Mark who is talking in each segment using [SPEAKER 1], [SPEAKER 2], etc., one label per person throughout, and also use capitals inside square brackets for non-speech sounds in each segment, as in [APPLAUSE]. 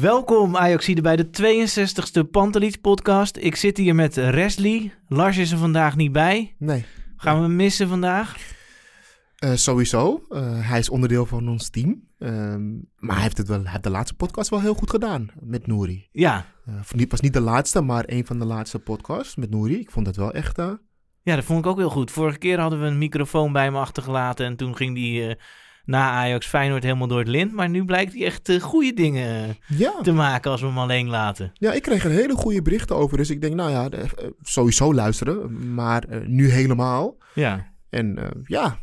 [SPEAKER 1] Welkom Ajaxide bij de 62e Pantelich podcast. Ik zit hier met Resli. Lars is er vandaag niet bij.
[SPEAKER 2] Nee.
[SPEAKER 1] Gaan we hem missen vandaag?
[SPEAKER 2] Eh, sowieso. Eh, hij is onderdeel van ons team. Ehm, maar hij heeft, het wel, hij heeft de laatste podcast wel heel goed gedaan met Nouri.
[SPEAKER 1] Ja.
[SPEAKER 2] Uh, het was niet de laatste, maar een van de laatste podcasts met Nouri. Ik vond het wel echt... eh,
[SPEAKER 1] Ja, dat vond ik ook heel goed. Vorige keer hadden we een microfoon bij me achtergelaten en toen ging die eh, na Ajax Feyenoord helemaal door het lint. Maar nu blijkt hij echt eh, goede dingen
[SPEAKER 2] ja.
[SPEAKER 1] te maken als we hem alleen laten.
[SPEAKER 2] ja, ik kreeg er hele goede berichten over. Dus ik denk, nou ja, eh, sowieso luisteren. Maar eh, nu helemaal.
[SPEAKER 1] Ja.
[SPEAKER 2] En eh, ja,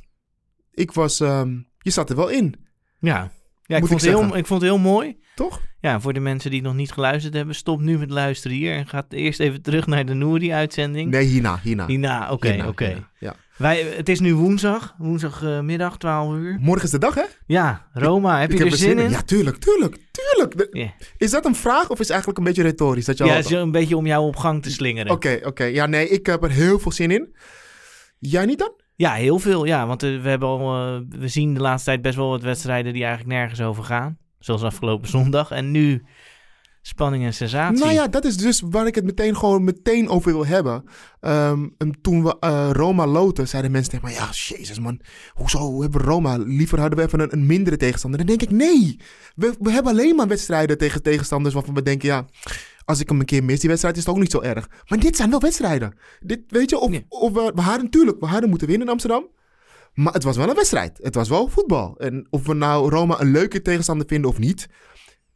[SPEAKER 2] ik was... ehm, je zat er wel in,
[SPEAKER 1] Ja. Ja, ik
[SPEAKER 2] Moet
[SPEAKER 1] vond,
[SPEAKER 2] ik
[SPEAKER 1] het heel, ik vond het heel mooi.
[SPEAKER 2] toch?
[SPEAKER 1] Ja, voor de mensen die nog niet geluisterd hebben, stop nu met luisteren hier en gaat eerst even terug naar de Nouri-uitzending.
[SPEAKER 2] Nee, hierna, hierna.
[SPEAKER 1] Hierna, oké, oké.
[SPEAKER 2] Ja.
[SPEAKER 1] Wij, het is nu woensdag, woensdagmiddag, 12 uur.
[SPEAKER 2] Morgen is de dag, hè?
[SPEAKER 1] Ja, Roma, heb
[SPEAKER 2] ik
[SPEAKER 1] je
[SPEAKER 2] heb
[SPEAKER 1] er zin in?
[SPEAKER 2] Ja, tuurlijk, tuurlijk, tuurlijk. De-. Is dat een vraag of is het eigenlijk een beetje retorisch? Dat je
[SPEAKER 1] Ja,
[SPEAKER 2] al-
[SPEAKER 1] is een beetje om jou op gang te slingeren.
[SPEAKER 2] Oké, oké. Ja, nee, ik heb er heel veel zin in. Jij niet dan?
[SPEAKER 1] Ja, heel veel. Ja, want eh, we, hebben al, eh, we zien de laatste tijd best wel wat wedstrijden die eigenlijk nergens over gaan. Zoals afgelopen zondag. En nu spanning en sensatie.
[SPEAKER 2] Nou ja, dat is dus waar ik het meteen gewoon meteen over wil hebben. Ehm, en toen we eh, Roma loten, zeiden mensen tegen mij... Ja, jezus man, hoezo hebben we Roma? Liever hadden we even een, een mindere tegenstander. Dan denk ik, nee. We, we hebben alleen maar wedstrijden tegen tegenstanders waarvan we denken... Ja, als ik hem een keer mis, die wedstrijd is het ook niet zo erg. Maar dit zijn wel wedstrijden. Dit, weet je, of, of we, we hadden natuurlijk, we hadden moeten winnen in Amsterdam. Maar het was wel een wedstrijd. Het was wel voetbal. En of we nou Roma een leuke tegenstander vinden of niet...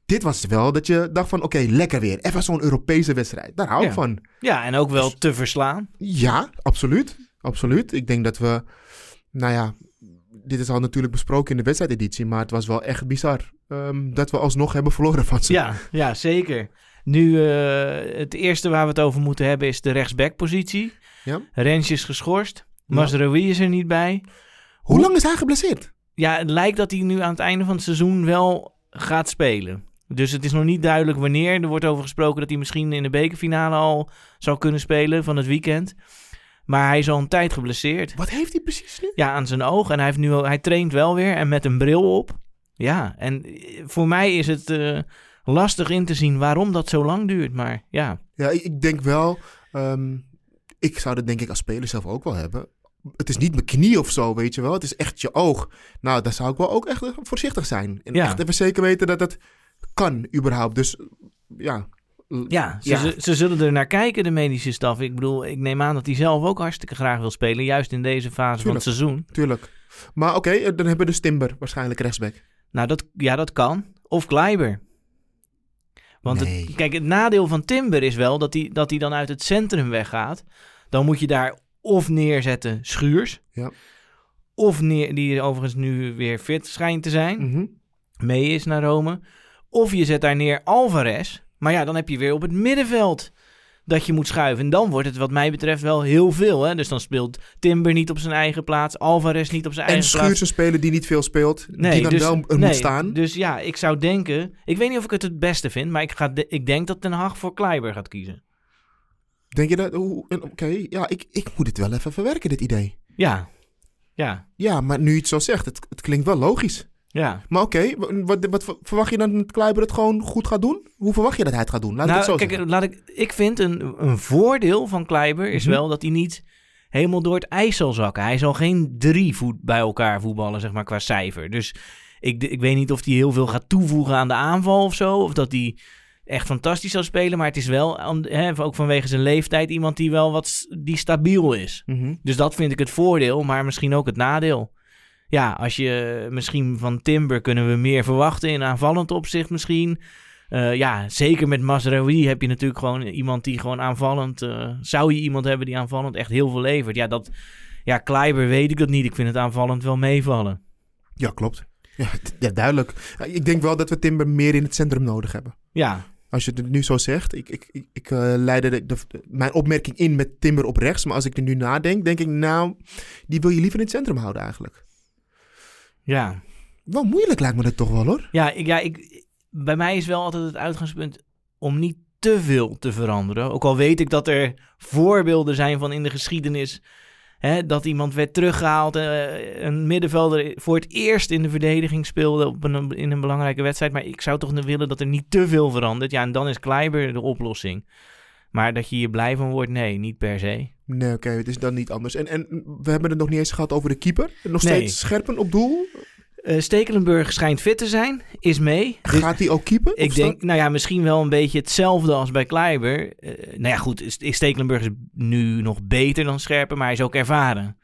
[SPEAKER 2] Dit was wel dat je dacht van, oké, lekker weer. Even zo'n Europese wedstrijd. Daar hou ik
[SPEAKER 1] Ja.
[SPEAKER 2] van.
[SPEAKER 1] Ja, en ook wel te verslaan.
[SPEAKER 2] Ja, absoluut. Absoluut. Ik denk dat we, nou ja, dit is al natuurlijk besproken in de wedstrijdeditie, maar het was wel echt bizar ehm, dat we alsnog hebben verloren van ze.
[SPEAKER 1] Ja, ja zeker. Nu, eh, het eerste waar we het over moeten hebben is de rechtsbackpositie.
[SPEAKER 2] Ja.
[SPEAKER 1] Rens is geschorst.
[SPEAKER 2] Ja.
[SPEAKER 1] Masraoui is er niet bij.
[SPEAKER 2] Hoe lang is hij geblesseerd?
[SPEAKER 1] Ja, het lijkt dat hij nu aan het einde van het seizoen wel gaat spelen. Dus het is nog niet duidelijk wanneer. Er wordt over gesproken dat hij misschien in de bekerfinale al zou kunnen spelen van het weekend. Maar hij is al een tijd geblesseerd.
[SPEAKER 2] Wat heeft hij precies nu?
[SPEAKER 1] Ja, aan zijn oog. En hij, heeft nu, hij traint wel weer en met een bril op. Ja, en eh, voor mij is het eh, lastig in te zien waarom dat zo lang duurt. Maar ja,
[SPEAKER 2] Ja, ik, ik denk wel, ehm, ik zou dat denk ik als speler zelf ook wel hebben. Het is niet mijn knie of zo, weet je wel. Het is echt je oog. Nou, daar zou ik wel ook echt eh, voorzichtig zijn. En
[SPEAKER 1] Ja.
[SPEAKER 2] echt even zeker weten dat het kan, überhaupt. Dus ja.
[SPEAKER 1] ja, ze,
[SPEAKER 2] Ja.
[SPEAKER 1] Ze, ze zullen er naar kijken, de medische staf. Ik bedoel, ik neem aan dat hij zelf ook hartstikke graag wil spelen. Juist in deze fase van het seizoen.
[SPEAKER 2] Tuurlijk. Maar oké, eh, dan hebben we dus Timber waarschijnlijk rechtsback.
[SPEAKER 1] Nou, dat, ja, dat kan. Of Kleiber. Want
[SPEAKER 2] Nee.
[SPEAKER 1] het, kijk, het nadeel van Timber is wel dat hij, dat hij dan uit het centrum weggaat. Dan moet je daar of neerzetten Schuurs.
[SPEAKER 2] Ja.
[SPEAKER 1] Of neer, die overigens nu weer fit schijnt te zijn.
[SPEAKER 2] Mhm.
[SPEAKER 1] Mee is naar Rome. Of je zet daar neer Alvarez. Maar ja, dan heb je weer op het middenveld dat je moet schuiven. En dan wordt het wat mij betreft wel heel veel. Hè? Dus dan speelt Timber niet op zijn eigen plaats. Alvarez niet op zijn
[SPEAKER 2] En
[SPEAKER 1] eigen plaats.
[SPEAKER 2] Schuurs een speler die niet veel speelt, die dan
[SPEAKER 1] dus,
[SPEAKER 2] wel er
[SPEAKER 1] nee,
[SPEAKER 2] moet staan.
[SPEAKER 1] Dus ja, ik zou denken... Ik weet niet of ik het het beste vind, maar ik, ga de- ik denk dat Den Haag voor Kleiber gaat kiezen.
[SPEAKER 2] Denk je dat? en Oké, ja, ik, ik moet het wel even verwerken, dit idee.
[SPEAKER 1] Ja, ja,
[SPEAKER 2] Ja, maar nu je het zo zegt, het, het klinkt wel logisch.
[SPEAKER 1] Ja.
[SPEAKER 2] Maar oké, wa- wat, wat verwacht je dan dat Kluiber het gewoon goed gaat doen? Hoe verwacht je dat hij het gaat doen? Laat ik
[SPEAKER 1] nou,
[SPEAKER 2] het zo
[SPEAKER 1] kijk,
[SPEAKER 2] zeggen.
[SPEAKER 1] laat ik, ik vind een, een voordeel van Kleiber is
[SPEAKER 2] Mhm.
[SPEAKER 1] wel dat hij niet helemaal door het ijs zal zakken. Hij zal geen drie voet bij elkaar voetballen, zeg maar, qua cijfer. Dus ik, ik weet niet of hij heel veel gaat toevoegen aan de aanval of zo. Of dat hij echt fantastisch zal spelen. Maar het is wel, ook vanwege zijn leeftijd, iemand die wel wat die stabiel is.
[SPEAKER 2] Mhm.
[SPEAKER 1] Dus dat vind ik het voordeel, maar misschien ook het nadeel. Ja, als je misschien van Timber kunnen we meer verwachten in aanvallend opzicht misschien. Eh, ja, zeker met Mazraoui heb je natuurlijk gewoon iemand die gewoon aanvallend... eh, zou je iemand hebben die aanvallend echt heel veel levert? Ja, dat, ja, Kleiber weet ik dat niet. Ik vind het aanvallend wel meevallen.
[SPEAKER 2] Ja, klopt. Ja, ja, duidelijk. Ik denk wel dat we Timber meer in het centrum nodig hebben.
[SPEAKER 1] Ja,
[SPEAKER 2] Als je het nu zo zegt, ik, ik, ik, ik eh, leidde de, de- mijn opmerking in met Timber op rechts. Maar als ik er nu nadenk, denk ik, nou, die wil je liever in het centrum houden eigenlijk.
[SPEAKER 1] Ja.
[SPEAKER 2] Wel moeilijk lijkt me dat toch wel hoor.
[SPEAKER 1] Ja, ik, ja ik, bij mij is wel altijd het uitgangspunt om niet te veel te veranderen. Ook al weet ik dat er voorbeelden zijn van in de geschiedenis. Hè, dat iemand werd teruggehaald, eh, een middenvelder voor het eerst in de verdediging speelde op een, in een belangrijke wedstrijd. Maar ik zou toch willen dat er niet te veel verandert. Ja, en dan is Kleiber de oplossing. Maar dat je hier blij van wordt, nee, niet per se.
[SPEAKER 2] Nee, oké, het is dan niet anders. En, en we hebben het nog niet eens gehad over de keeper. Nog
[SPEAKER 1] Nee.
[SPEAKER 2] steeds scherpen op doel.
[SPEAKER 1] Eh Stekelenburg schijnt fit te zijn, is mee. Dus-
[SPEAKER 2] Gaat hij ook keeper?
[SPEAKER 1] Ik denk, nou ja, misschien wel een beetje hetzelfde als bij Kleiber. Eh, nou ja, goed, Stekelenburg is nu nog beter dan Scherpen, maar hij is ook ervaren.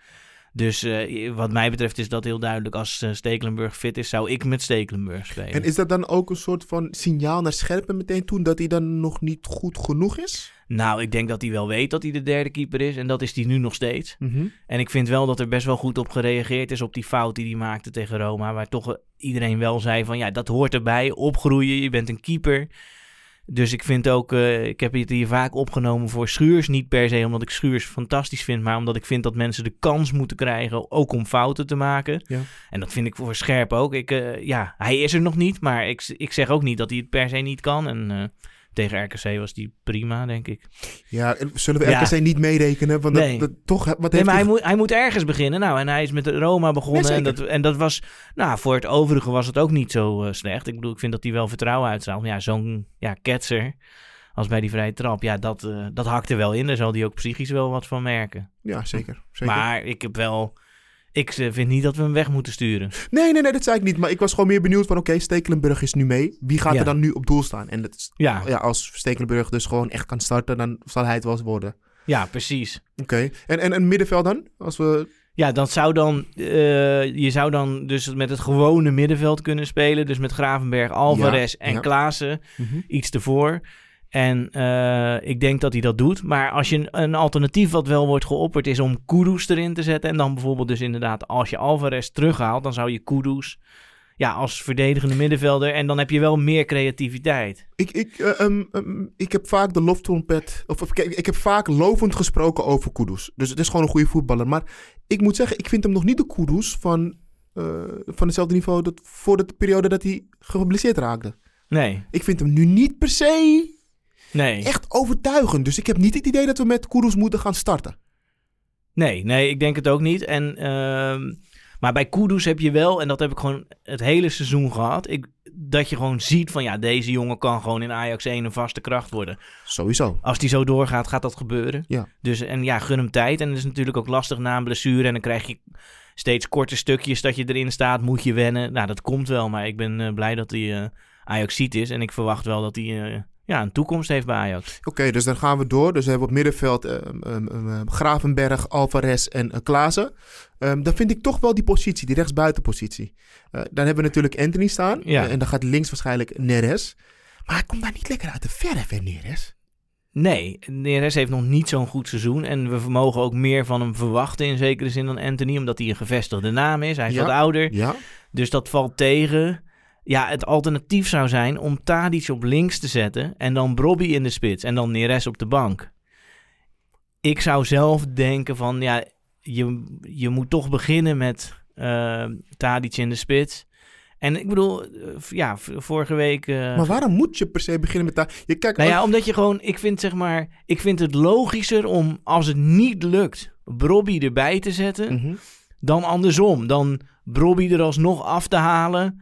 [SPEAKER 1] Dus eh, wat mij betreft is dat heel duidelijk. Als eh, Stekelenburg fit is, zou ik met Stekelenburg spelen.
[SPEAKER 2] En is dat dan ook een soort van signaal naar scherpen meteen toen dat hij dan nog niet goed genoeg is?
[SPEAKER 1] Nou, ik denk dat hij wel weet dat hij de derde keeper is. En dat is hij nu nog steeds.
[SPEAKER 2] Mhm.
[SPEAKER 1] En ik vind wel dat er best wel goed op gereageerd is op die fout die hij maakte tegen Roma. Waar toch eh, iedereen wel zei van ja, dat hoort erbij. Opgroeien, je bent een keeper. Dus ik vind ook, eh, ik heb het hier vaak opgenomen voor Schuurs. Niet per se omdat ik Schuurs fantastisch vind, maar omdat ik vind dat mensen de kans moeten krijgen ook om fouten te maken.
[SPEAKER 2] Ja.
[SPEAKER 1] En dat vind ik voor Scherp ook. Ik, eh, ja, hij is er nog niet, maar ik, ik zeg ook niet dat hij het per se niet kan. En eh, tegen RKC was die prima, denk ik.
[SPEAKER 2] Ja, en zullen we
[SPEAKER 1] Ja.
[SPEAKER 2] RKC niet meerekenen? Want
[SPEAKER 1] Nee.
[SPEAKER 2] dat, dat, toch, wat
[SPEAKER 1] Nee,
[SPEAKER 2] heeft
[SPEAKER 1] maar hij moet, hij moet ergens beginnen. Nou, en hij is met Roma begonnen.
[SPEAKER 2] Nee,
[SPEAKER 1] en, dat, en dat was, nou, voor het overige was het ook niet zo eh, slecht. Ik bedoel, ik vind dat hij wel vertrouwen uitstraalt. Maar ja, zo'n ja, ketser als bij die vrije trap, ja, dat, eh, dat hakt er wel in. Daar zal hij ook psychisch wel wat van merken.
[SPEAKER 2] Ja, zeker. zeker.
[SPEAKER 1] Maar ik heb wel, ik eh, vind niet dat we hem weg moeten sturen.
[SPEAKER 2] Nee, nee, nee, dat zei ik niet. Maar ik was gewoon meer benieuwd van, oké, Stekelenburg is nu mee. Wie gaat
[SPEAKER 1] Ja.
[SPEAKER 2] er dan nu op doel staan? En dat is,
[SPEAKER 1] Ja,
[SPEAKER 2] ja, als Stekelenburg dus gewoon echt kan starten, dan zal hij het wel eens worden.
[SPEAKER 1] ja precies.
[SPEAKER 2] Oké. En, en een middenveld dan? Als we...
[SPEAKER 1] Ja, dat zou dan, eh, je zou dan dus met het gewone middenveld kunnen spelen. Dus met Gravenberg, Alvarez
[SPEAKER 2] Ja,
[SPEAKER 1] en. Klaassen. iets ervoor. En eh, ik denk dat hij dat doet. Maar als je een, alternatief wat wel wordt geopperd is om Kudus erin te zetten. En dan bijvoorbeeld dus inderdaad als je Alvarez terughaalt, dan zou je Kudus ja, als verdedigende middenvelder. En dan heb je wel meer creativiteit.
[SPEAKER 2] Ik, ik, eh, ehm, ehm, ik heb vaak de loftrompet... Of, of ik, ik heb vaak lovend gesproken over Kudus. Dus het is gewoon een goede voetballer. Maar ik moet zeggen, ik vind hem nog niet de Kudus van, eh, van hetzelfde niveau... Dat, voor de periode dat hij geblesseerd raakte.
[SPEAKER 1] Nee,
[SPEAKER 2] Ik vind hem nu niet per se
[SPEAKER 1] nee,
[SPEAKER 2] echt overtuigend. Dus ik heb niet het idee dat we met Kudus moeten gaan starten.
[SPEAKER 1] nee, nee, ik denk het ook niet. En, ehm, maar bij Kudus heb je wel, en dat heb ik gewoon het hele seizoen gehad... Ik, dat je gewoon ziet van ja, deze jongen kan gewoon in Ajax 1 een vaste kracht worden.
[SPEAKER 2] Sowieso.
[SPEAKER 1] Als die zo doorgaat, gaat dat gebeuren.
[SPEAKER 2] Ja.
[SPEAKER 1] Dus en ja, gun hem tijd. En het is natuurlijk ook lastig na een blessure. En dan krijg je steeds korte stukjes dat je erin staat. Moet je wennen. Nou, dat komt wel. Maar ik ben eh, blij dat hij eh Ajaxiet is. En ik verwacht wel dat hij eh, ja, een toekomst heeft bij Ajax.
[SPEAKER 2] Oké, dus dan gaan we door. Dus we hebben op middenveld ehm, Gravenberg, Alvarez en uh, Klaassen. Ehm, dan vind ik toch wel die positie, die rechtsbuitenpositie. Eh dan hebben we natuurlijk Anthony staan.
[SPEAKER 1] Ja.
[SPEAKER 2] Eh, en dan gaat links waarschijnlijk Neres. Maar hij komt daar niet lekker uit de verf, hè, Neres?
[SPEAKER 1] Nee, Neres heeft nog niet zo'n goed seizoen. En we mogen ook meer van hem verwachten in zekere zin dan Anthony. Omdat hij een gevestigde naam is. Hij is
[SPEAKER 2] Ja.
[SPEAKER 1] wat ouder.
[SPEAKER 2] Ja.
[SPEAKER 1] Dus dat valt tegen. Ja, het alternatief zou zijn om Tadic op links te zetten en dan Brobby in de spits en dan Neres op de bank. Ik zou zelf denken van, ja, je, je moet toch beginnen met eh Tadic in de spits. En ik bedoel, eh, ja, vorige week... eh,
[SPEAKER 2] Maar waarom moet je per se beginnen met daar? Je kijkt,
[SPEAKER 1] nou ja, omdat je gewoon, ik vind zeg maar, ik vind het logischer om als het niet lukt, Brobby erbij te zetten
[SPEAKER 2] Mhm.
[SPEAKER 1] dan andersom. Dan Brobby er alsnog af te halen.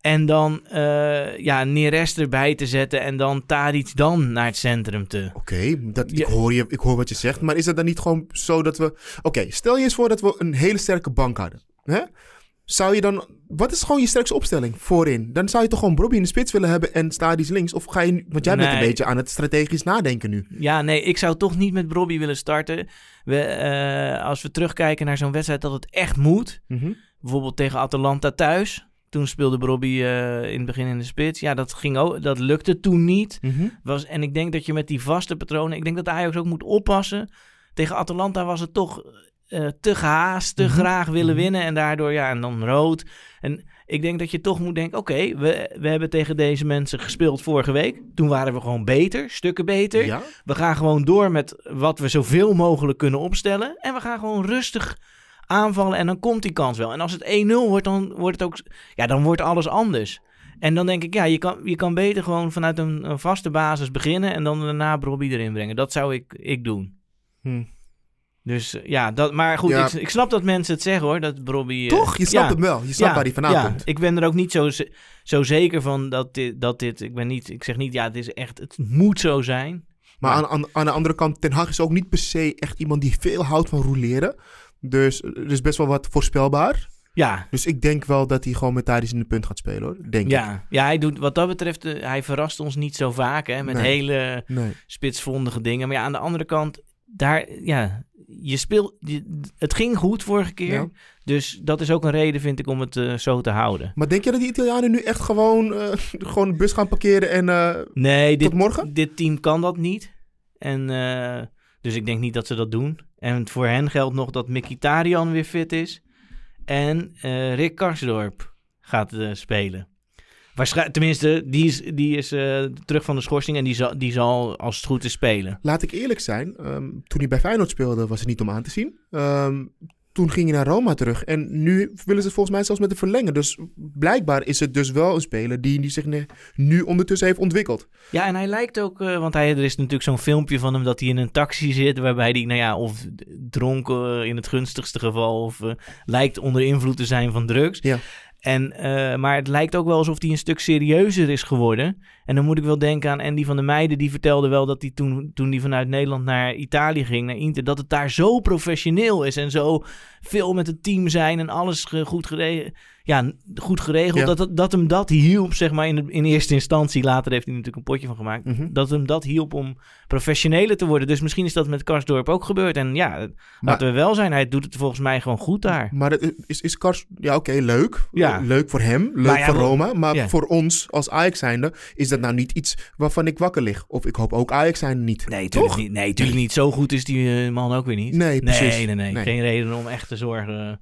[SPEAKER 1] En dan eh ja, Neres erbij te zetten. En dan Tadic dan naar het centrum te.
[SPEAKER 2] Oké, dat ik,
[SPEAKER 1] Ja.
[SPEAKER 2] hoor je, ik hoor wat je zegt. Maar is het dan niet gewoon zo dat we... Oké, stel je eens voor dat we een hele sterke bank hadden. Hè? Zou je dan... Wat is gewoon je sterkste opstelling voorin? Dan zou je toch gewoon Bobby in de spits willen hebben en Stadis links? Of ga je... Want jij bent een beetje aan het strategisch nadenken nu.
[SPEAKER 1] Ja, nee, ik zou toch niet met Brobby willen starten. We, eh, als we terugkijken naar zo'n wedstrijd dat het echt moet. Bijvoorbeeld tegen Atalanta thuis. Toen speelde Brobby eh, in het begin in de spits. Ja, dat, ging ook, dat lukte toen niet. Was, en ik denk dat je met die vaste patronen... Ik denk dat Ajax ook moet oppassen. Tegen Atalanta was het toch eh, te gehaast, te graag willen winnen. En daardoor, ja, en dan rood. En ik denk dat je toch moet denken... Oké, we, we hebben tegen deze mensen gespeeld vorige week. Toen waren we gewoon beter, stukken beter.
[SPEAKER 2] Ja?
[SPEAKER 1] We gaan gewoon door met wat we zoveel mogelijk kunnen opstellen. En we gaan gewoon rustig aanvallen en dan komt die kans wel. En als het 1-0 wordt, dan wordt het ook... Ja, dan wordt alles anders. En dan denk ik, ja, je kan, je kan beter gewoon vanuit een, een vaste basis beginnen... en dan daarna Bobby erin brengen. Dat zou ik, ik doen.
[SPEAKER 2] Hm.
[SPEAKER 1] Dus eh, ja, dat, maar goed,
[SPEAKER 2] Ja.
[SPEAKER 1] ik, ik snap dat mensen het zeggen hoor, dat Bobby... eh,
[SPEAKER 2] Toch? Je snapt
[SPEAKER 1] ja.
[SPEAKER 2] hem wel. Je snapt
[SPEAKER 1] Ja,
[SPEAKER 2] waar hij vandaan
[SPEAKER 1] ja,
[SPEAKER 2] komt.
[SPEAKER 1] ik ben er ook niet zo, zo zeker van dat dit, dat dit... Ik ben niet, ik zeg niet, ja, het is echt, het moet zo zijn.
[SPEAKER 2] Maar aan, aan, aan de andere kant, Ten Hag is ook niet per se echt iemand die veel houdt van roleren. Dus er is best wel wat voorspelbaar.
[SPEAKER 1] Ja,
[SPEAKER 2] Dus ik denk wel dat hij gewoon met Tadic in de punt gaat spelen hoor. Denk ik.
[SPEAKER 1] Ja, ja hij doet, wat dat betreft, eh, hij verrast ons niet zo vaak hè, met
[SPEAKER 2] Nee.
[SPEAKER 1] hele
[SPEAKER 2] Nee.
[SPEAKER 1] spitsvondige dingen. Maar ja, aan de andere kant, daar, ja, je speelt, je- het ging goed vorige keer.
[SPEAKER 2] Ja.
[SPEAKER 1] Dus dat is ook een reden, vind ik, om het eh, zo te houden.
[SPEAKER 2] Maar denk je dat die Italianen nu echt gewoon, eh, [LAUGHS] gewoon de bus gaan parkeren en...
[SPEAKER 1] Nee, dit,
[SPEAKER 2] Tot morgen?
[SPEAKER 1] dit team kan dat niet. En, dus ik denk niet dat ze dat doen. En voor hen geldt nog dat Mkhitaryan weer fit is. En eh, Rick Karsdorp gaat eh, spelen. Waarschijnlijk, tenminste, die is, die is eh, terug van de schorsing en die zal, die zal als het goed is spelen.
[SPEAKER 2] Laat ik eerlijk zijn, ehm, toen hij bij Feyenoord speelde was het niet om aan te zien. Ehm, toen ging hij naar Roma terug en nu willen ze het volgens mij zelfs met hem verlengen. Dus blijkbaar is het dus wel een speler die, die zich nu ondertussen heeft ontwikkeld.
[SPEAKER 1] Ja, en hij lijkt ook, eh, want hij, er is natuurlijk zo'n filmpje van hem dat hij in een taxi zit, waarbij hij, nou ja, of dronken in het gunstigste geval, of eh, lijkt onder invloed te zijn van drugs.
[SPEAKER 2] Ja.
[SPEAKER 1] En, eh, maar het lijkt ook wel alsof hij een stuk serieuzer is geworden. En dan moet ik wel denken aan Andy van der Meijden. Die vertelde wel dat hij toen, toen hij vanuit Nederland naar Italië ging, naar Inter, dat het daar zo professioneel is en zo veel met het team zijn en alles goed, gere ja, goed geregeld.
[SPEAKER 2] Ja.
[SPEAKER 1] Dat, dat, hem dat hielp, zeg maar, in, de- in eerste instantie. Later heeft hij natuurlijk een potje van gemaakt.
[SPEAKER 2] Mhm.
[SPEAKER 1] Dat hem dat hielp om professioneler te worden. Dus misschien is dat met Karsdorp ook gebeurd. En ja, laten we wel zijn, hij doet het volgens mij gewoon goed daar.
[SPEAKER 2] Maar het is, is Kars, ja oké, leuk.
[SPEAKER 1] Ja.
[SPEAKER 2] Leuk voor hem, leuk
[SPEAKER 1] Maar ja,
[SPEAKER 2] voor Roma. Maar voor ons als Ajax zijnde is dat nou niet iets waarvan ik wakker lig. Of ik hoop ook Ajax zijnde niet.
[SPEAKER 1] Nee,
[SPEAKER 2] Toch?
[SPEAKER 1] niet. Nee, tuurlijk niet. Zo goed is die eh, man ook weer niet.
[SPEAKER 2] Nee, precies.
[SPEAKER 1] Nee, nee, nee.
[SPEAKER 2] Nee.
[SPEAKER 1] Geen reden om echt te zorgen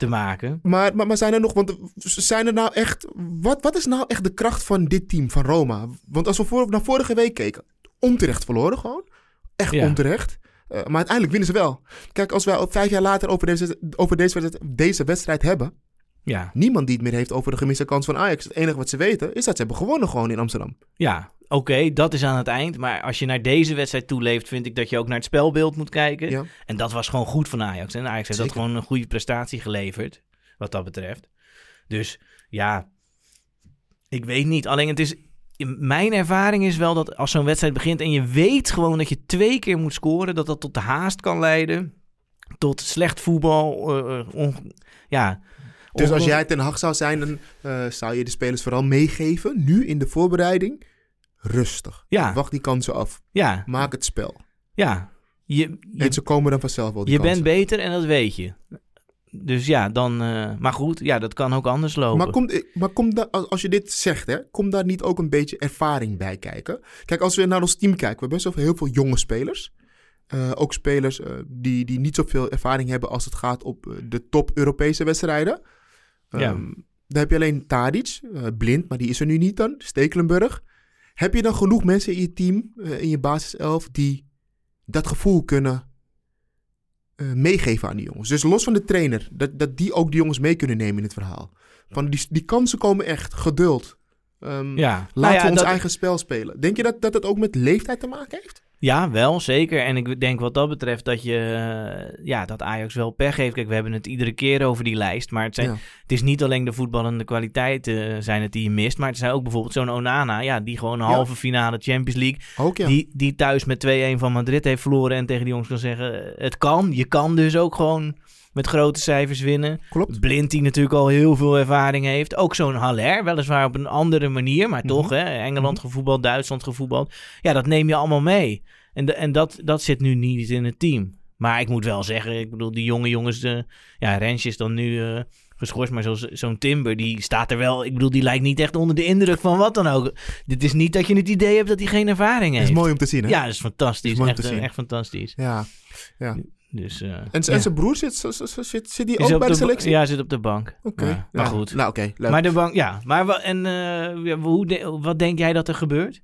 [SPEAKER 1] te maken.
[SPEAKER 2] Maar, maar, maar zijn er nog, want zijn er nou echt, wat, wat is nou echt de kracht van dit team, van Roma? Want als we voor, naar vorige week keken, onterecht verloren gewoon. Echt
[SPEAKER 1] Ja.
[SPEAKER 2] onterecht. Eh, maar uiteindelijk winnen ze wel. Kijk, als wij vijf jaar later over deze, over deze, wedstrijd, deze wedstrijd hebben,
[SPEAKER 1] Ja,
[SPEAKER 2] niemand die het meer heeft over de gemiste kans van Ajax. Het enige wat ze weten is dat ze hebben gewonnen gewoon in Amsterdam.
[SPEAKER 1] ja. Oké, dat is aan het eind. Maar als je naar deze wedstrijd toeleeft, vind ik dat je ook naar het spelbeeld moet kijken.
[SPEAKER 2] Ja.
[SPEAKER 1] En dat was gewoon goed van Ajax. En Ajax heeft dat gewoon een goede prestatie geleverd, wat dat betreft. Dus ja, ik weet niet. Alleen het is, mijn ervaring is wel dat als zo'n wedstrijd begint en je weet gewoon dat je twee keer moet scoren, dat dat tot de haast kan leiden. Tot slecht voetbal. eh, eh, on- ja.
[SPEAKER 2] Dus als jij Ten Hag zou zijn, dan eh, zou je de spelers vooral meegeven, nu in de voorbereiding, rustig.
[SPEAKER 1] Ja.
[SPEAKER 2] Wacht die kansen af.
[SPEAKER 1] Ja,
[SPEAKER 2] Maak het spel.
[SPEAKER 1] ja. Je, je,
[SPEAKER 2] en ze komen dan vanzelf wel die
[SPEAKER 1] je
[SPEAKER 2] kansen.
[SPEAKER 1] bent beter en dat weet je. Dus ja, dan. eh, maar goed, ja, dat kan ook anders lopen.
[SPEAKER 2] Maar, komt, maar komt als je dit zegt, hè, komt daar niet ook een beetje ervaring bij kijken? Kijk, als we naar ons team kijken, we hebben best wel heel veel jonge spelers. Eh, ook spelers eh, die, die niet zoveel ervaring hebben als het gaat op eh, de top Europese wedstrijden.
[SPEAKER 1] Ja.
[SPEAKER 2] Ehm, dan heb je alleen Tadic, eh, blind, maar die is er nu niet dan. Stekelenburg. Heb je dan genoeg mensen in je team, eh, in je basiself, die dat gevoel kunnen eh, meegeven aan die jongens? Dus los van de trainer, dat, dat die ook die jongens mee kunnen nemen in het verhaal. Van die, die kansen komen echt, geduld. Ehm,
[SPEAKER 1] ja.
[SPEAKER 2] Laten
[SPEAKER 1] Nou ja,
[SPEAKER 2] we ons
[SPEAKER 1] dat-
[SPEAKER 2] eigen spel spelen. Denk je dat, dat het ook met leeftijd te maken heeft?
[SPEAKER 1] Ja, wel, zeker. En ik denk wat dat betreft dat, je, eh, ja, dat Ajax wel pech heeft. Kijk, we hebben het iedere keer over die lijst. Maar het, zijn,
[SPEAKER 2] Ja.
[SPEAKER 1] het is niet alleen de voetballende kwaliteiten zijn het die je mist. Maar het zijn ook bijvoorbeeld zo'n Onana. Ja, die gewoon een
[SPEAKER 2] Ja.
[SPEAKER 1] halve finale Champions League.
[SPEAKER 2] Ook ja.
[SPEAKER 1] Die, die thuis met 2-1 van Madrid heeft verloren. En tegen die jongens kan zeggen, het kan. Je kan dus ook gewoon met grote cijfers winnen.
[SPEAKER 2] Klopt.
[SPEAKER 1] Blind die natuurlijk al heel veel ervaring heeft. Ook zo'n Haller, weliswaar op een andere manier. Maar toch,
[SPEAKER 2] Mhm.
[SPEAKER 1] hè, Engeland gevoetbald, Duitsland gevoetbald. Ja, dat neem je allemaal mee. En, de, en dat, dat zit nu niet in het team. Maar ik moet wel zeggen, ik bedoel, die jonge jongens... De, ja, Rens is dan nu eh, geschorst, maar zo'n Timber, die staat er wel... Ik bedoel, die lijkt niet echt onder de indruk van wat dan ook. Dit is niet dat je het idee hebt dat hij geen ervaring
[SPEAKER 2] Het
[SPEAKER 1] heeft.
[SPEAKER 2] is mooi om te zien, hè?
[SPEAKER 1] Ja, dat is fantastisch.
[SPEAKER 2] Is mooi om
[SPEAKER 1] echt,
[SPEAKER 2] te
[SPEAKER 1] eh,
[SPEAKER 2] zien.
[SPEAKER 1] echt fantastisch.
[SPEAKER 2] Ja.
[SPEAKER 1] Dus, eh,
[SPEAKER 2] En, zijn broer zit, zit, zit, zit, zit die
[SPEAKER 1] Is
[SPEAKER 2] ook bij de, selectie?
[SPEAKER 1] Ja, zit op de bank.
[SPEAKER 2] Oké.
[SPEAKER 1] Ja, maar
[SPEAKER 2] Ja.
[SPEAKER 1] goed.
[SPEAKER 2] Nou, oké. leuk.
[SPEAKER 1] Maar de bank, ja. Maar en eh, hoe de- wat denk jij dat er gebeurt?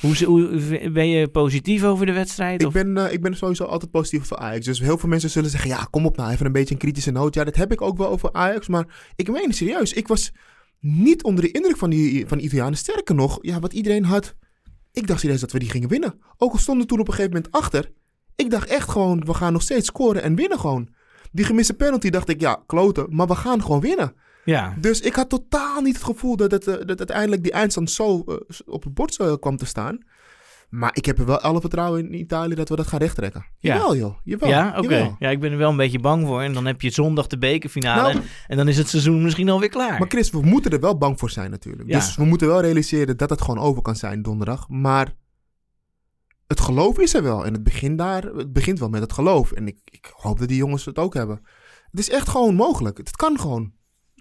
[SPEAKER 1] Hoe, hoe, ben je positief over de wedstrijd?
[SPEAKER 2] Ik
[SPEAKER 1] Of?
[SPEAKER 2] ben, eh, ik ben sowieso altijd positief voor Ajax. Dus heel veel mensen zullen zeggen: ja, kom op nou, even een beetje een kritische noot. Ja, dat heb ik ook wel over Ajax. Maar ik meen het serieus. Ik was niet onder de indruk van die, van die Italianen. Sterker nog, ja, wat iedereen had. Ik dacht serieus dat we die gingen winnen. Ook al stonden we toen op een gegeven moment achter. Ik dacht echt gewoon: we gaan nog steeds scoren en winnen gewoon. Die gemiste penalty dacht ik: ja, kloten. Maar we gaan gewoon winnen.
[SPEAKER 1] Ja,
[SPEAKER 2] Dus ik had totaal niet het gevoel dat, het, eh, dat uiteindelijk die eindstand zo eh, op het bord eh, kwam te staan. Maar ik heb er wel alle vertrouwen in Italië dat we dat gaan rechttrekken.
[SPEAKER 1] Ja.
[SPEAKER 2] Jawel joh, jawel.
[SPEAKER 1] ja oké. Ja, ik ben er wel een beetje bang voor. En dan heb je zondag de bekerfinale.
[SPEAKER 2] Nou,
[SPEAKER 1] en, en dan is het seizoen misschien alweer klaar.
[SPEAKER 2] Maar Chris, we moeten er wel bang voor zijn natuurlijk.
[SPEAKER 1] Ja.
[SPEAKER 2] Dus we moeten wel realiseren dat het gewoon over kan zijn donderdag. Maar het geloof is er wel. En het begint, daar, het begint wel met het geloof. En ik, ik hoop dat die jongens het ook hebben. Het is echt gewoon mogelijk. Het kan gewoon.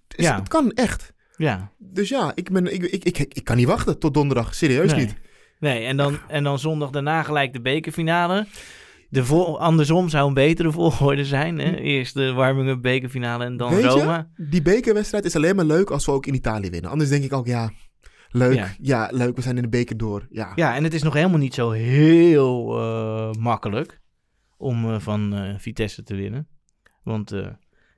[SPEAKER 2] Het, is-
[SPEAKER 1] Ja.
[SPEAKER 2] het kan echt.
[SPEAKER 1] ja.
[SPEAKER 2] Dus ja, ik, ben, ik, ik, ik, ik kan niet wachten tot donderdag. Serieus
[SPEAKER 1] Nee.
[SPEAKER 2] niet.
[SPEAKER 1] Nee, en dan, en dan zondag daarna gelijk de bekerfinale. De vol, andersom zou een betere volgorde zijn. Hè? Eerst de warming-up bekerfinale en dan
[SPEAKER 2] Weet je. Die bekerwedstrijd is alleen maar leuk als we ook in Italië winnen. Anders denk ik ook, ja, leuk.
[SPEAKER 1] Ja.
[SPEAKER 2] Ja, leuk, we zijn in de beker door. Ja,
[SPEAKER 1] Ja, en het is nog helemaal niet zo heel eh, makkelijk om eh, van eh, Vitesse te winnen. Want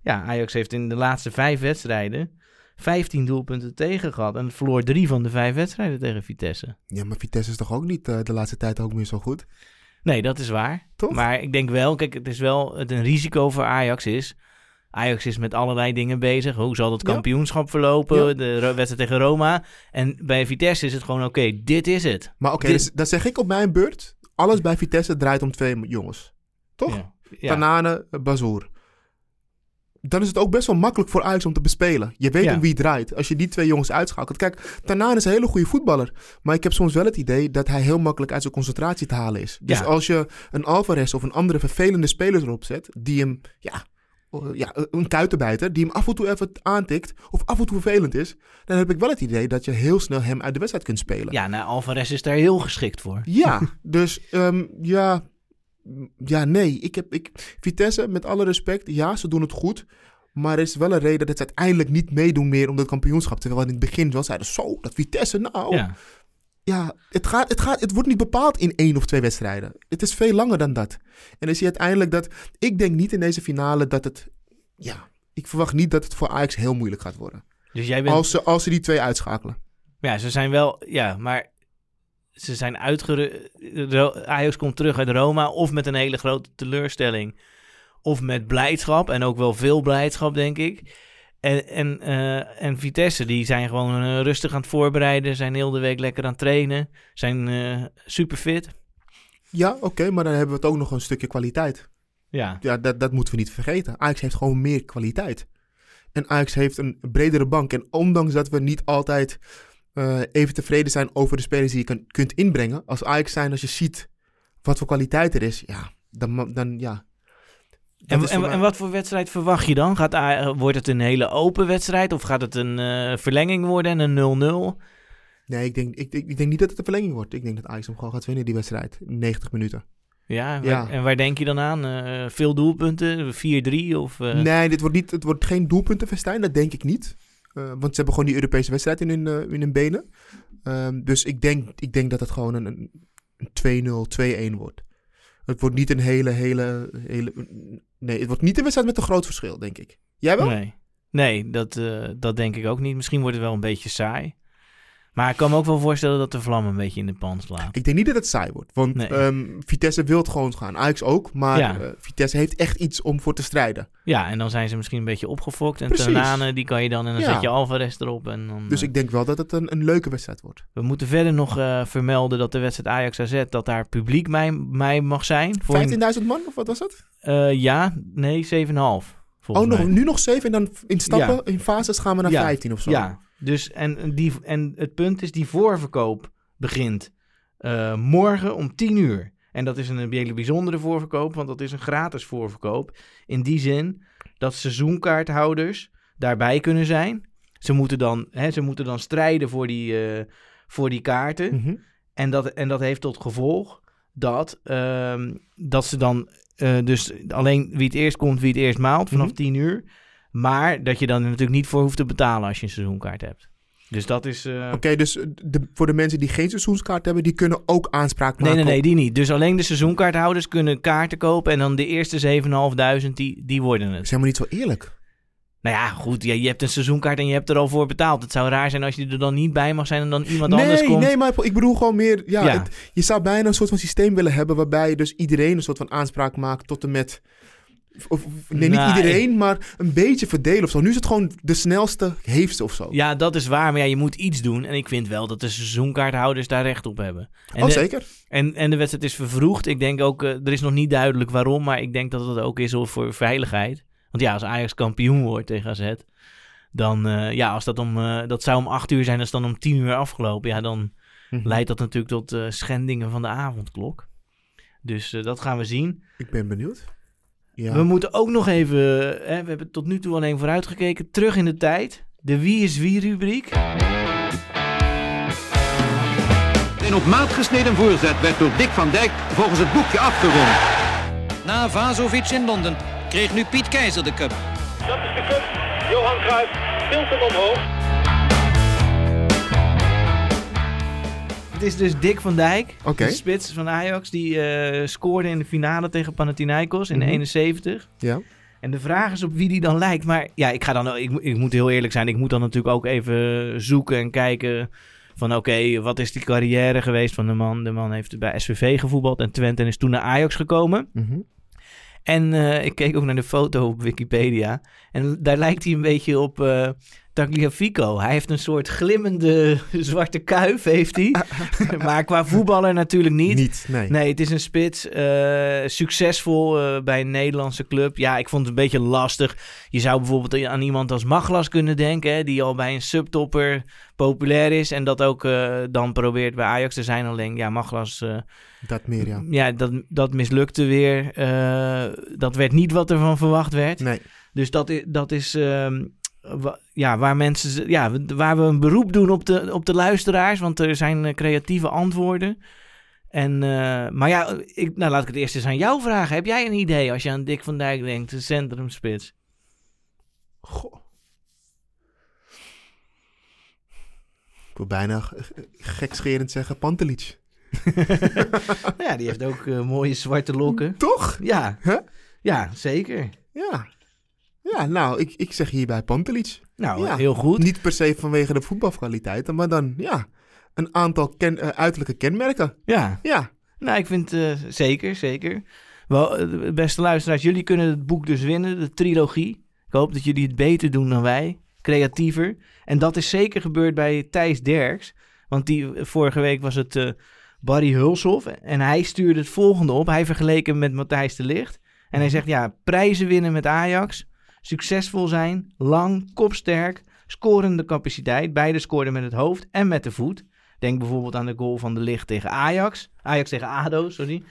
[SPEAKER 1] ja, Ajax heeft in de laatste vijf wedstrijden 15 doelpunten tegen gehad. En verloor drie van de vijf wedstrijden tegen Vitesse.
[SPEAKER 2] ja maar Vitesse is toch ook niet de laatste tijd ook meer zo goed?
[SPEAKER 1] Nee, dat is waar.
[SPEAKER 2] Toch?
[SPEAKER 1] Maar ik denk wel, kijk, het is wel het een risico voor Ajax is. Ajax is met allerlei dingen bezig. Hoe zal het kampioenschap verlopen?
[SPEAKER 2] Ja.
[SPEAKER 1] De wedstrijd tegen Roma. En bij Vitesse is het gewoon, oké, dit is het.
[SPEAKER 2] Maar oké,
[SPEAKER 1] Dit-
[SPEAKER 2] dus, dan zeg ik op mijn beurt, alles bij Vitesse draait om twee jongens. Toch?
[SPEAKER 1] Ja. Ja.
[SPEAKER 2] Tanane, Bazoer. Dan is het ook best wel makkelijk voor Ajax om te bespelen. Je weet
[SPEAKER 1] Ja.
[SPEAKER 2] om wie het draait. Als je die twee jongens uitschakelt. Kijk, Tanane is een hele goede voetballer. Maar ik heb soms wel het idee dat hij heel makkelijk uit zijn concentratie te halen is. Dus als je een Alvarez of een andere vervelende speler erop zet. Die hem, ja, ja, een kuitenbijter. Die hem af en toe even aantikt. Of af en toe vervelend is. Dan heb ik wel het idee dat je heel snel hem uit de wedstrijd kunt spelen.
[SPEAKER 1] Ja, nou, Alvarez is daar heel geschikt voor.
[SPEAKER 2] Ja, [LAUGHS] dus ehm, ja, ja, nee. Ik heb, ik, Vitesse, met alle respect, ja, ze doen het goed. Maar er is wel een reden dat ze uiteindelijk niet meedoen meer om dat kampioenschap. Terwijl in het begin wel zeiden, zo, dat Vitesse, nou. Ja,
[SPEAKER 1] Ja.
[SPEAKER 2] het, gaat, het, gaat, het wordt niet bepaald in één of twee wedstrijden. Het is veel langer dan dat. En dan zie je uiteindelijk dat, ik denk niet in deze finale dat het, ja, ik verwacht niet dat het voor Ajax heel moeilijk gaat worden.
[SPEAKER 1] Dus jij bent...
[SPEAKER 2] Als ze, als ze die twee uitschakelen.
[SPEAKER 1] Ja, ze zijn wel... Ja, maar ze zijn uitgerust... Ajax komt terug uit Roma of met een hele grote teleurstelling. Of met blijdschap. En ook wel veel blijdschap, denk ik. En, en, eh, en Vitesse, die zijn gewoon eh, rustig aan het voorbereiden. Zijn heel de week lekker aan het trainen. Zijn eh super fit.
[SPEAKER 2] Ja, oké, maar dan hebben we het ook nog een stukje kwaliteit.
[SPEAKER 1] Ja,
[SPEAKER 2] Ja, dat, dat moeten we niet vergeten. Ajax heeft gewoon meer kwaliteit. En Ajax heeft een bredere bank. En ondanks dat we niet altijd even tevreden zijn over de spelers die je kan, kunt inbrengen. Als Ajax zijn, als je ziet wat voor kwaliteit er is. Ja, dan, dan ja.
[SPEAKER 1] En, en, wat voor wedstrijd verwacht je dan? Gaat, wordt het een hele open wedstrijd? Of gaat het een eh, verlenging worden en een 0-0?
[SPEAKER 2] Nee, ik denk, ik, ik, ik denk niet dat het een verlenging wordt. Ik denk dat Ajax hem gewoon gaat winnen, die wedstrijd. in 90 minuten.
[SPEAKER 1] Ja, en
[SPEAKER 2] Ja.
[SPEAKER 1] Waar, en waar denk je dan aan? Eh, veel doelpunten? 4-3? Of, eh,
[SPEAKER 2] Nee, dit wordt, niet, het wordt geen doelpuntenfestijn. Dat denk ik niet. Eh, want ze hebben gewoon die Europese wedstrijd in hun, in hun benen. Ehm, dus ik denk, ik denk dat het gewoon een, een 2-0, 2-1 wordt. Het wordt niet een hele, hele, hele... Nee, het wordt niet een wedstrijd met een groot verschil, denk ik. Jij wel?
[SPEAKER 1] Nee, nee dat, eh, dat denk ik ook niet. Misschien wordt het wel een beetje saai. Maar ik kan me ook wel voorstellen dat de vlam een beetje in de pan slaat.
[SPEAKER 2] Ik denk niet dat het saai wordt. Want
[SPEAKER 1] Nee.
[SPEAKER 2] ehm, Vitesse wil het gewoon gaan. Ajax ook. Maar
[SPEAKER 1] Ja.
[SPEAKER 2] eh, Vitesse heeft echt iets om voor te strijden.
[SPEAKER 1] Ja, en dan zijn ze misschien een beetje opgefokt. En
[SPEAKER 2] Precies.
[SPEAKER 1] Tanane, die kan je dan... En dan
[SPEAKER 2] Ja.
[SPEAKER 1] zet je Alvarez erop. En dan,
[SPEAKER 2] Dus
[SPEAKER 1] eh,
[SPEAKER 2] ik denk wel dat het een, een leuke wedstrijd wordt.
[SPEAKER 1] We moeten verder nog eh, vermelden dat de wedstrijd Ajax-AZ... dat daar publiek mij, mij mag zijn. Voor een-
[SPEAKER 2] 15.000 man, of wat was het?
[SPEAKER 1] eh, ja, nee, 7,5.
[SPEAKER 2] Oh, nog, nu nog 7 en dan in stappen,
[SPEAKER 1] Ja.
[SPEAKER 2] in fases gaan we naar
[SPEAKER 1] Ja.
[SPEAKER 2] 15 of zo.
[SPEAKER 1] Ja, dus en, die, en het punt is, die voorverkoop begint eh, morgen om 10 uur. En dat is een hele bijzondere voorverkoop, want dat is een gratis voorverkoop. In die zin dat seizoenkaarthouders daarbij kunnen zijn. Ze moeten dan, hè, ze moeten dan strijden voor die, eh, voor die kaarten.
[SPEAKER 2] Mhm.
[SPEAKER 1] En dat, en dat heeft tot gevolg dat, ehm, dat ze dan eh, dus alleen wie het eerst komt, wie het eerst maalt vanaf
[SPEAKER 2] Mhm.
[SPEAKER 1] 10 uur. Maar dat je dan er natuurlijk niet voor hoeft te betalen als je een seizoenkaart hebt. Dus dat is. eh,
[SPEAKER 2] Oké, dus de, voor de mensen die geen seizoenskaart hebben, die kunnen ook aanspraak
[SPEAKER 1] Nee,
[SPEAKER 2] maken.
[SPEAKER 1] nee, nee, die niet. Dus alleen de seizoenkaarthouders kunnen kaarten kopen. En dan de eerste 7.500, die, die worden
[SPEAKER 2] Dat
[SPEAKER 1] het.
[SPEAKER 2] is helemaal niet zo eerlijk.
[SPEAKER 1] Nou ja, goed. Ja, je hebt een seizoenkaart en je hebt er al voor betaald. Het zou raar zijn als je er dan niet bij mag zijn en dan iemand anders
[SPEAKER 2] Nee,
[SPEAKER 1] komt.
[SPEAKER 2] nee, maar ik bedoel gewoon meer... Ja,
[SPEAKER 1] Ja.
[SPEAKER 2] het- je zou bijna een soort van systeem willen hebben... waarbij je dus iedereen een soort van aanspraak maakt tot en met... Of, nee,
[SPEAKER 1] Nou,
[SPEAKER 2] niet iedereen, maar een beetje verdelen of zo. Nu is het gewoon de snelste heeft of zo.
[SPEAKER 1] Ja, dat is waar. Maar ja, je moet iets doen. En ik vind wel dat de seizoenkaarthouders daar recht op hebben. En
[SPEAKER 2] oh,
[SPEAKER 1] de-
[SPEAKER 2] zeker.
[SPEAKER 1] En, en de wedstrijd is vervroegd. Ik denk ook, eh, er is nog niet duidelijk waarom, maar ik denk dat het ook is voor veiligheid. Want ja, als Ajax kampioen wordt tegen AZ, dan, eh, ja, als dat om, eh, dat zou om acht uur zijn, dat is dan om tien uur afgelopen. Ja, dan
[SPEAKER 2] Mhm.
[SPEAKER 1] leidt dat natuurlijk tot schendingen van de avondklok. Dus dat gaan we zien.
[SPEAKER 2] Ik ben benieuwd. Ja.
[SPEAKER 1] We moeten ook nog even, eh, we hebben tot nu toe alleen vooruitgekeken, terug in de tijd. De Wie is Wie rubriek.
[SPEAKER 3] Een op maat gesneden voorzet werd door Dick van Dijk volgens het boekje afgerond.
[SPEAKER 4] Na Vazovic in Londen kreeg nu Piet Keizer de cup.
[SPEAKER 5] Dat is de cup. Johan Cruijff tilt hem omhoog.
[SPEAKER 1] Het is dus Dick van Dijk, de spits van Ajax, die eh, scoorde in de finale tegen Panathinaikos in de
[SPEAKER 2] Mhm.
[SPEAKER 1] 71.
[SPEAKER 2] Ja.
[SPEAKER 1] En de vraag is op wie die dan lijkt. Maar ja, ik, ga dan, ik, ik moet heel eerlijk zijn. Ik moet dan natuurlijk ook even zoeken en kijken van oké, wat is die carrière geweest van de man? De man heeft bij SVV gevoetbald en Twente en is toen naar Ajax gekomen.
[SPEAKER 2] Mhm.
[SPEAKER 1] En eh, ik keek ook naar de foto op Wikipedia. En daar lijkt hij een beetje op eh Tagliafico. Hij heeft een soort glimmende [LAUGHS] zwarte kuif, heeft hij. [LAUGHS] maar qua voetballer natuurlijk niet.
[SPEAKER 2] Niet, nee.
[SPEAKER 1] Nee, het is een spits. eh, succesvol eh, bij een Nederlandse club. Ja, ik vond het een beetje lastig. Je zou bijvoorbeeld aan iemand als Maglas kunnen denken. Hè, die al bij een subtopper populair is. En dat ook eh, dan probeert bij Ajax te zijn. Alleen, ja, Maglas...
[SPEAKER 2] Dat meer, ja.
[SPEAKER 1] ja, dat, dat mislukte weer. Dat werd niet wat er van verwacht werd.
[SPEAKER 2] Nee.
[SPEAKER 1] Dus dat is, dat is ehm, ja, waar mensen, ja, waar we een beroep doen op de, op de luisteraars, want er zijn eh, creatieve antwoorden. En, eh, maar ja, ik, nou laat ik het eerst eens aan jou vragen. Heb jij een idee als je aan Dick van Dijk denkt, de centrumspits?
[SPEAKER 2] Goh. Ik wil bijna gekscherend zeggen Pantelic. [LAUGHS]
[SPEAKER 1] Nou ja, die heeft ook eh, mooie zwarte lokken.
[SPEAKER 2] Toch?
[SPEAKER 1] Ja,
[SPEAKER 2] Huh?
[SPEAKER 1] ja zeker.
[SPEAKER 2] Ja. Ja, nou, ik, ik zeg hierbij Pantelic.
[SPEAKER 1] Nou,
[SPEAKER 2] Ja.
[SPEAKER 1] heel goed.
[SPEAKER 2] Niet per se vanwege de voetbalkwaliteiten, maar dan, ja, een aantal ken, eh, uiterlijke kenmerken.
[SPEAKER 1] Ja.
[SPEAKER 2] Ja.
[SPEAKER 1] Nou, ik vind eh, zeker, zeker. Wel, eh, beste luisteraars, jullie kunnen het boek dus winnen, de trilogie. Ik hoop dat jullie het beter doen dan wij, creatiever. En dat is zeker gebeurd bij Thijs Derks. Want die, vorige week was het Barry Hulshoff. En hij stuurde het volgende op. Hij vergeleek hem met Matthijs de Ligt. En hij zegt, ja, prijzen winnen met Ajax. Succesvol zijn, lang, kopsterk, scorende capaciteit. Beide scoorden met het hoofd en met de voet. Denk bijvoorbeeld aan de goal van de Ligt tegen Ajax. Ajax tegen ADO, sorry.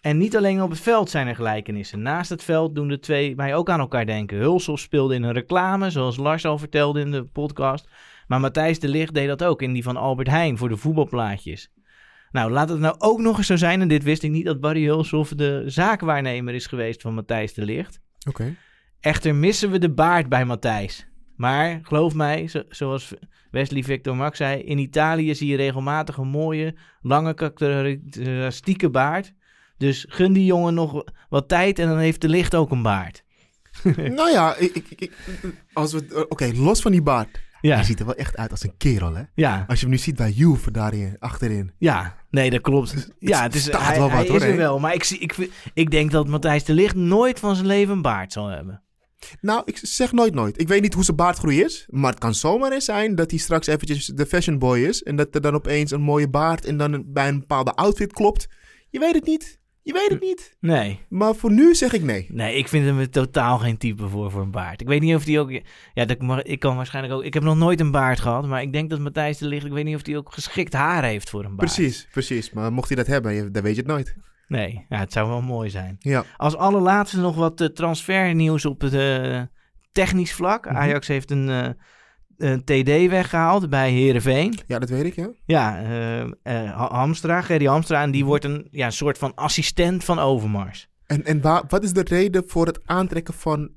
[SPEAKER 1] En niet alleen op het veld zijn er gelijkenissen. Naast het veld doen de twee mij ook aan elkaar denken. Hulshoff speelde in een reclame, zoals Lars al vertelde in de podcast. Maar Matthijs de Ligt deed dat ook in die van Albert Heijn voor de voetbalplaatjes. Nou, laat het nou ook nog eens zo zijn, en dit wist ik niet, dat Barry Hulshoff de zaakwaarnemer is geweest van Matthijs de Ligt.
[SPEAKER 2] Oké.
[SPEAKER 1] Echter missen we de baard bij Matthijs. Maar geloof mij, zo- zoals Wesley Victor Max zei, in Italië zie je regelmatig een mooie, lange, karakteristieke baard. Dus gun die jongen nog wat tijd en dan heeft de licht ook een baard. [LAUGHS]
[SPEAKER 2] nou ja, ik, ik, ik- als we, eh, oké, los van die baard.
[SPEAKER 1] Ja.
[SPEAKER 2] Hij ziet er wel echt uit als een kerel, hè?
[SPEAKER 1] Ja.
[SPEAKER 2] Als je hem nu ziet bij Juve daarin, achterin.
[SPEAKER 1] Ja, nee, dat klopt. Ja, het is,
[SPEAKER 2] staat
[SPEAKER 1] hij,
[SPEAKER 2] wel wat,
[SPEAKER 1] hij
[SPEAKER 2] hoor,
[SPEAKER 1] is er wel. Maar ik, zie, ik, ik denk dat Matthijs de Ligt nooit van zijn leven een baard zal hebben.
[SPEAKER 2] Nou, ik zeg nooit nooit. Ik weet niet hoe zijn baardgroei is. Maar het kan zomaar eens zijn dat hij straks eventjes de fashion boy is. En dat er dan opeens een mooie baard en dan bij een bepaalde outfit klopt. Je weet het niet. Je weet het niet.
[SPEAKER 1] Nee.
[SPEAKER 2] Maar voor nu zeg ik nee.
[SPEAKER 1] Nee, ik vind hem totaal geen type voor, voor een baard. Ik weet niet of hij ook... Ja, dat, maar ik kan waarschijnlijk ook... Ik heb nog nooit een baard gehad, maar ik denk dat Matthijs de Ligt... Ik weet niet of hij ook geschikt haar heeft voor een baard.
[SPEAKER 2] Precies, precies. Maar mocht hij dat hebben, dan weet je het nooit.
[SPEAKER 1] Nee, ja, het zou wel mooi zijn.
[SPEAKER 2] Ja.
[SPEAKER 1] Als allerlaatste nog wat eh, transfernieuws op het eh, technisch vlak.
[SPEAKER 2] Mhm.
[SPEAKER 1] Ajax heeft een, eh, een TD weggehaald bij Herenveen.
[SPEAKER 2] Ja, dat weet ik, ja.
[SPEAKER 1] Ja, Ha- Hamstra, Gerry Hamstra. En die wordt een, ja, een soort van assistent van Overmars.
[SPEAKER 2] En, en waar, wat is de reden voor het aantrekken van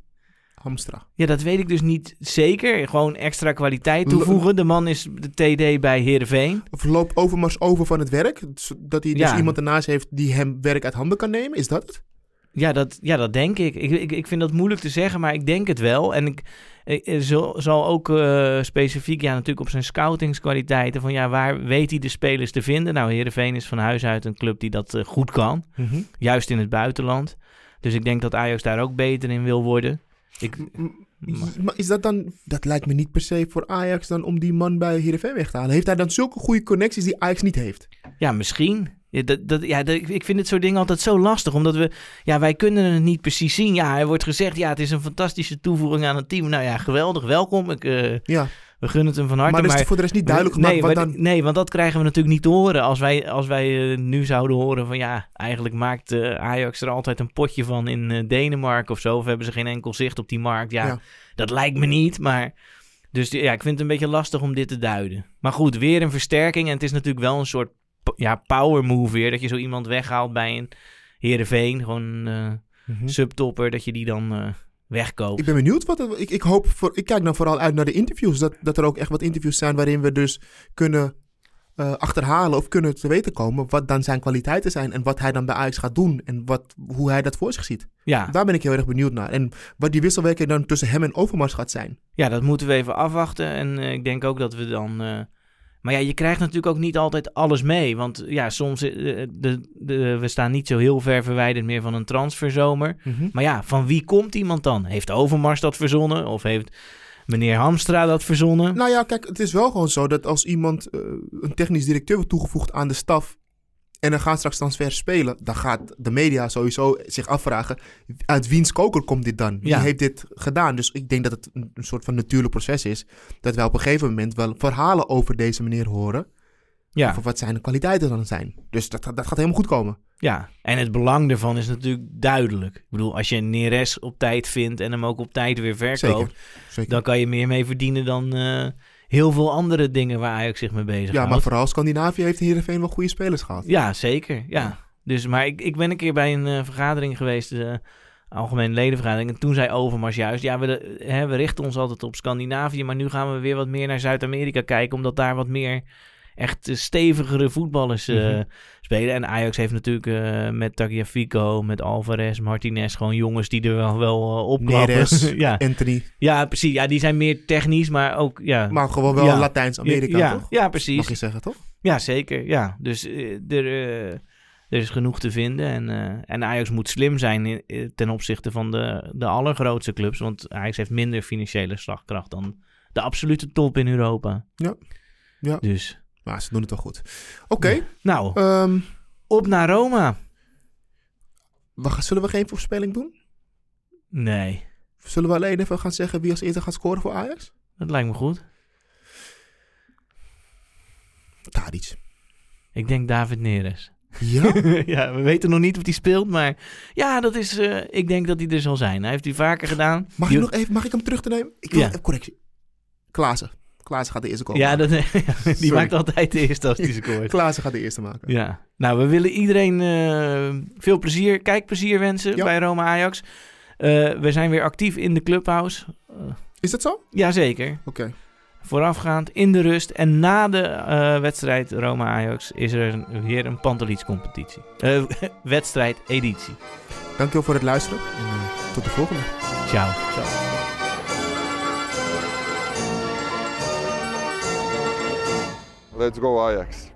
[SPEAKER 2] Hamstra?
[SPEAKER 1] Ja, dat weet ik dus niet zeker. Gewoon extra kwaliteit toevoegen. De man is de TD bij Herenveen.
[SPEAKER 2] Of loopt Overmars over van het werk? Dat hij dus
[SPEAKER 1] Ja.
[SPEAKER 2] iemand ernaast heeft die hem werk uit handen kan nemen? Is dat het?
[SPEAKER 1] Ja, dat, ja, dat denk ik. Ik, ik. ik vind dat moeilijk te zeggen, maar ik denk het wel. En ik, ik ik zal, zal ook eh, specifiek, ja, natuurlijk op zijn scoutingskwaliteiten. Van ja, waar weet hij de spelers te vinden? Nou, Heerenveen is van huis uit een club die dat eh, goed kan. Juist in het buitenland. Dus ik denk dat Ajax daar ook beter in wil worden. Ik,
[SPEAKER 2] Maar is dat dan... Dat lijkt me niet per se voor Ajax dan om die man bij Heerenveen weg te halen. Heeft hij dan zulke goede connecties die Ajax niet heeft?
[SPEAKER 1] Ja, misschien. Ja, dat, dat, ja, dat- ik vind het soort dingen altijd zo lastig, omdat we, ja, wij kunnen het niet precies zien. Ja, er wordt gezegd, ja, het is een fantastische toevoeging aan het team. Nou ja, geweldig, welkom. Ik, eh,
[SPEAKER 2] Ja.
[SPEAKER 1] We gunnen het hem van harte.
[SPEAKER 2] Maar is het voor de rest niet duidelijk gemaakt
[SPEAKER 1] nee,
[SPEAKER 2] wat
[SPEAKER 1] maar-
[SPEAKER 2] dan-
[SPEAKER 1] Nee, want dat krijgen we natuurlijk niet te horen. Als wij, als wij eh, nu zouden horen van, ja, eigenlijk maakt eh, Ajax er altijd een potje van in eh, Denemarken of zo. Of hebben ze geen enkel zicht op die markt. Ja,
[SPEAKER 2] Ja.
[SPEAKER 1] dat lijkt me niet, maar... Dus ja, ik vind het een beetje lastig om dit te duiden. Maar goed, weer een versterking. En het is natuurlijk wel een soort ja, power move weer. Dat je zo iemand weghaalt bij een Heerenveen. Gewoon
[SPEAKER 2] Mhm.
[SPEAKER 1] subtopper. Dat je die dan wegkoopt.
[SPEAKER 2] Ik ben benieuwd. Wat het- ik, ik, hoop voor, ik kijk dan vooral uit naar de interviews. Dat, dat er ook echt wat interviews zijn waarin we dus kunnen eh, achterhalen of kunnen te weten komen wat dan zijn kwaliteiten zijn. En wat hij dan bij Ajax gaat doen. En wat, hoe hij dat voor zich ziet.
[SPEAKER 1] Ja.
[SPEAKER 2] Daar ben ik heel erg benieuwd naar. En wat die wisselwerking dan tussen hem en Overmars gaat zijn.
[SPEAKER 1] Ja, dat moeten we even afwachten. En eh, ik denk ook dat we dan. Eh, Maar ja, je krijgt natuurlijk ook niet altijd alles mee. Want ja, soms. eh, de, de, we staan niet zo heel ver verwijderd meer van een transferzomer.
[SPEAKER 2] Mhm.
[SPEAKER 1] Maar ja, van wie komt iemand dan? Heeft Overmars dat verzonnen? Of heeft meneer Hamstra dat verzonnen?
[SPEAKER 2] Nou ja, kijk, het is wel gewoon zo dat als iemand eh, een technisch directeur wordt toegevoegd aan de staf. En er gaan straks transfers spelen. Dan gaat de media sowieso zich afvragen. Uit wiens koker komt dit dan? Wie
[SPEAKER 1] Ja.
[SPEAKER 2] heeft dit gedaan? Dus ik denk dat het een, een soort van natuurlijk proces is. Dat wij op een gegeven moment wel verhalen over deze meneer horen.
[SPEAKER 1] Ja.
[SPEAKER 2] Over wat zijn kwaliteiten dan zijn. Dus dat, dat gaat helemaal goed komen.
[SPEAKER 1] Ja, en het belang ervan is natuurlijk duidelijk. Ik bedoel, als je een Neres op tijd vindt en hem ook op tijd weer verkoopt,
[SPEAKER 2] Zeker, zeker.
[SPEAKER 1] dan kan je meer mee verdienen dan eh, heel veel andere dingen waar Ajax zich mee bezig
[SPEAKER 2] Ja, maar vooral Scandinavië heeft Heerenveen wel goede spelers gehad.
[SPEAKER 1] Ja, zeker. Ja. Dus, maar ik, ik ben een keer bij een eh, vergadering geweest, de algemene ledenvergadering. En toen zei Overmars juist, ja, we, de- hè, we richten ons altijd op Scandinavië, maar nu gaan we weer wat meer naar Zuid-Amerika kijken, omdat daar wat meer echt eh, stevigere voetballers eh,
[SPEAKER 2] Mhm.
[SPEAKER 1] spelen. En Ajax heeft natuurlijk eh, met Tagliafico, met Alvarez, Martinez, gewoon jongens die er wel, wel opklappen.
[SPEAKER 2] Neres, [LAUGHS]
[SPEAKER 1] ja.
[SPEAKER 2] Anthony.
[SPEAKER 1] Ja, precies. Ja, die zijn meer technisch, maar ook... Ja.
[SPEAKER 2] Maar gewoon wel
[SPEAKER 1] Ja.
[SPEAKER 2] Latijns-Amerika,
[SPEAKER 1] ja,
[SPEAKER 2] toch?
[SPEAKER 1] Ja, precies.
[SPEAKER 2] Mag je zeggen, toch?
[SPEAKER 1] Ja, zeker. Ja, dus er, er is genoeg te vinden. En, en Ajax moet slim zijn in- ten opzichte van de, de allergrootste clubs. Want Ajax heeft minder financiële slagkracht dan de absolute top in Europa.
[SPEAKER 2] Ja. ja.
[SPEAKER 1] Dus.
[SPEAKER 2] Maar ze doen het wel goed. Oké.
[SPEAKER 1] Nou,
[SPEAKER 2] Ehm,
[SPEAKER 1] op naar Roma.
[SPEAKER 2] zullen we geen voorspelling doen?
[SPEAKER 1] Nee,
[SPEAKER 2] Zullen we alleen even gaan zeggen wie als eerste gaat scoren voor Ajax?
[SPEAKER 1] dat lijkt me goed.
[SPEAKER 2] Tadic.
[SPEAKER 1] Ik denk David Neres.
[SPEAKER 2] Ja? [LAUGHS]
[SPEAKER 1] ja, we weten nog niet of hij speelt, maar ja, dat is, eh, ik denk dat hij er zal zijn. Hij heeft die vaker gedaan.
[SPEAKER 2] Mag ik nog even, mag ik hem terug te nemen? Ik wil
[SPEAKER 1] Ja.
[SPEAKER 2] even correctie. Klaassen. Klaassen gaat de eerste komen.
[SPEAKER 1] Ja, dat, [LAUGHS] die
[SPEAKER 2] Sorry.
[SPEAKER 1] maakt altijd de eerste als hij scoort. [LAUGHS]
[SPEAKER 2] Klaassen gaat de eerste maken.
[SPEAKER 1] Ja, nou, we willen iedereen eh, veel plezier, kijkplezier wensen
[SPEAKER 2] Ja.
[SPEAKER 1] bij Roma Ajax. Eh, we zijn weer actief in de clubhouse.
[SPEAKER 2] Is dat zo?
[SPEAKER 1] jazeker.
[SPEAKER 2] Oké.
[SPEAKER 1] Voorafgaand in de rust. En na de eh, wedstrijd Roma Ajax is er een- weer een Panteliets-competitie. Eh, [LAUGHS] wedstrijd-editie.
[SPEAKER 2] Dankjewel voor het luisteren. En eh, tot de volgende.
[SPEAKER 1] Ciao. Ciao.
[SPEAKER 6] Let's go Ajax.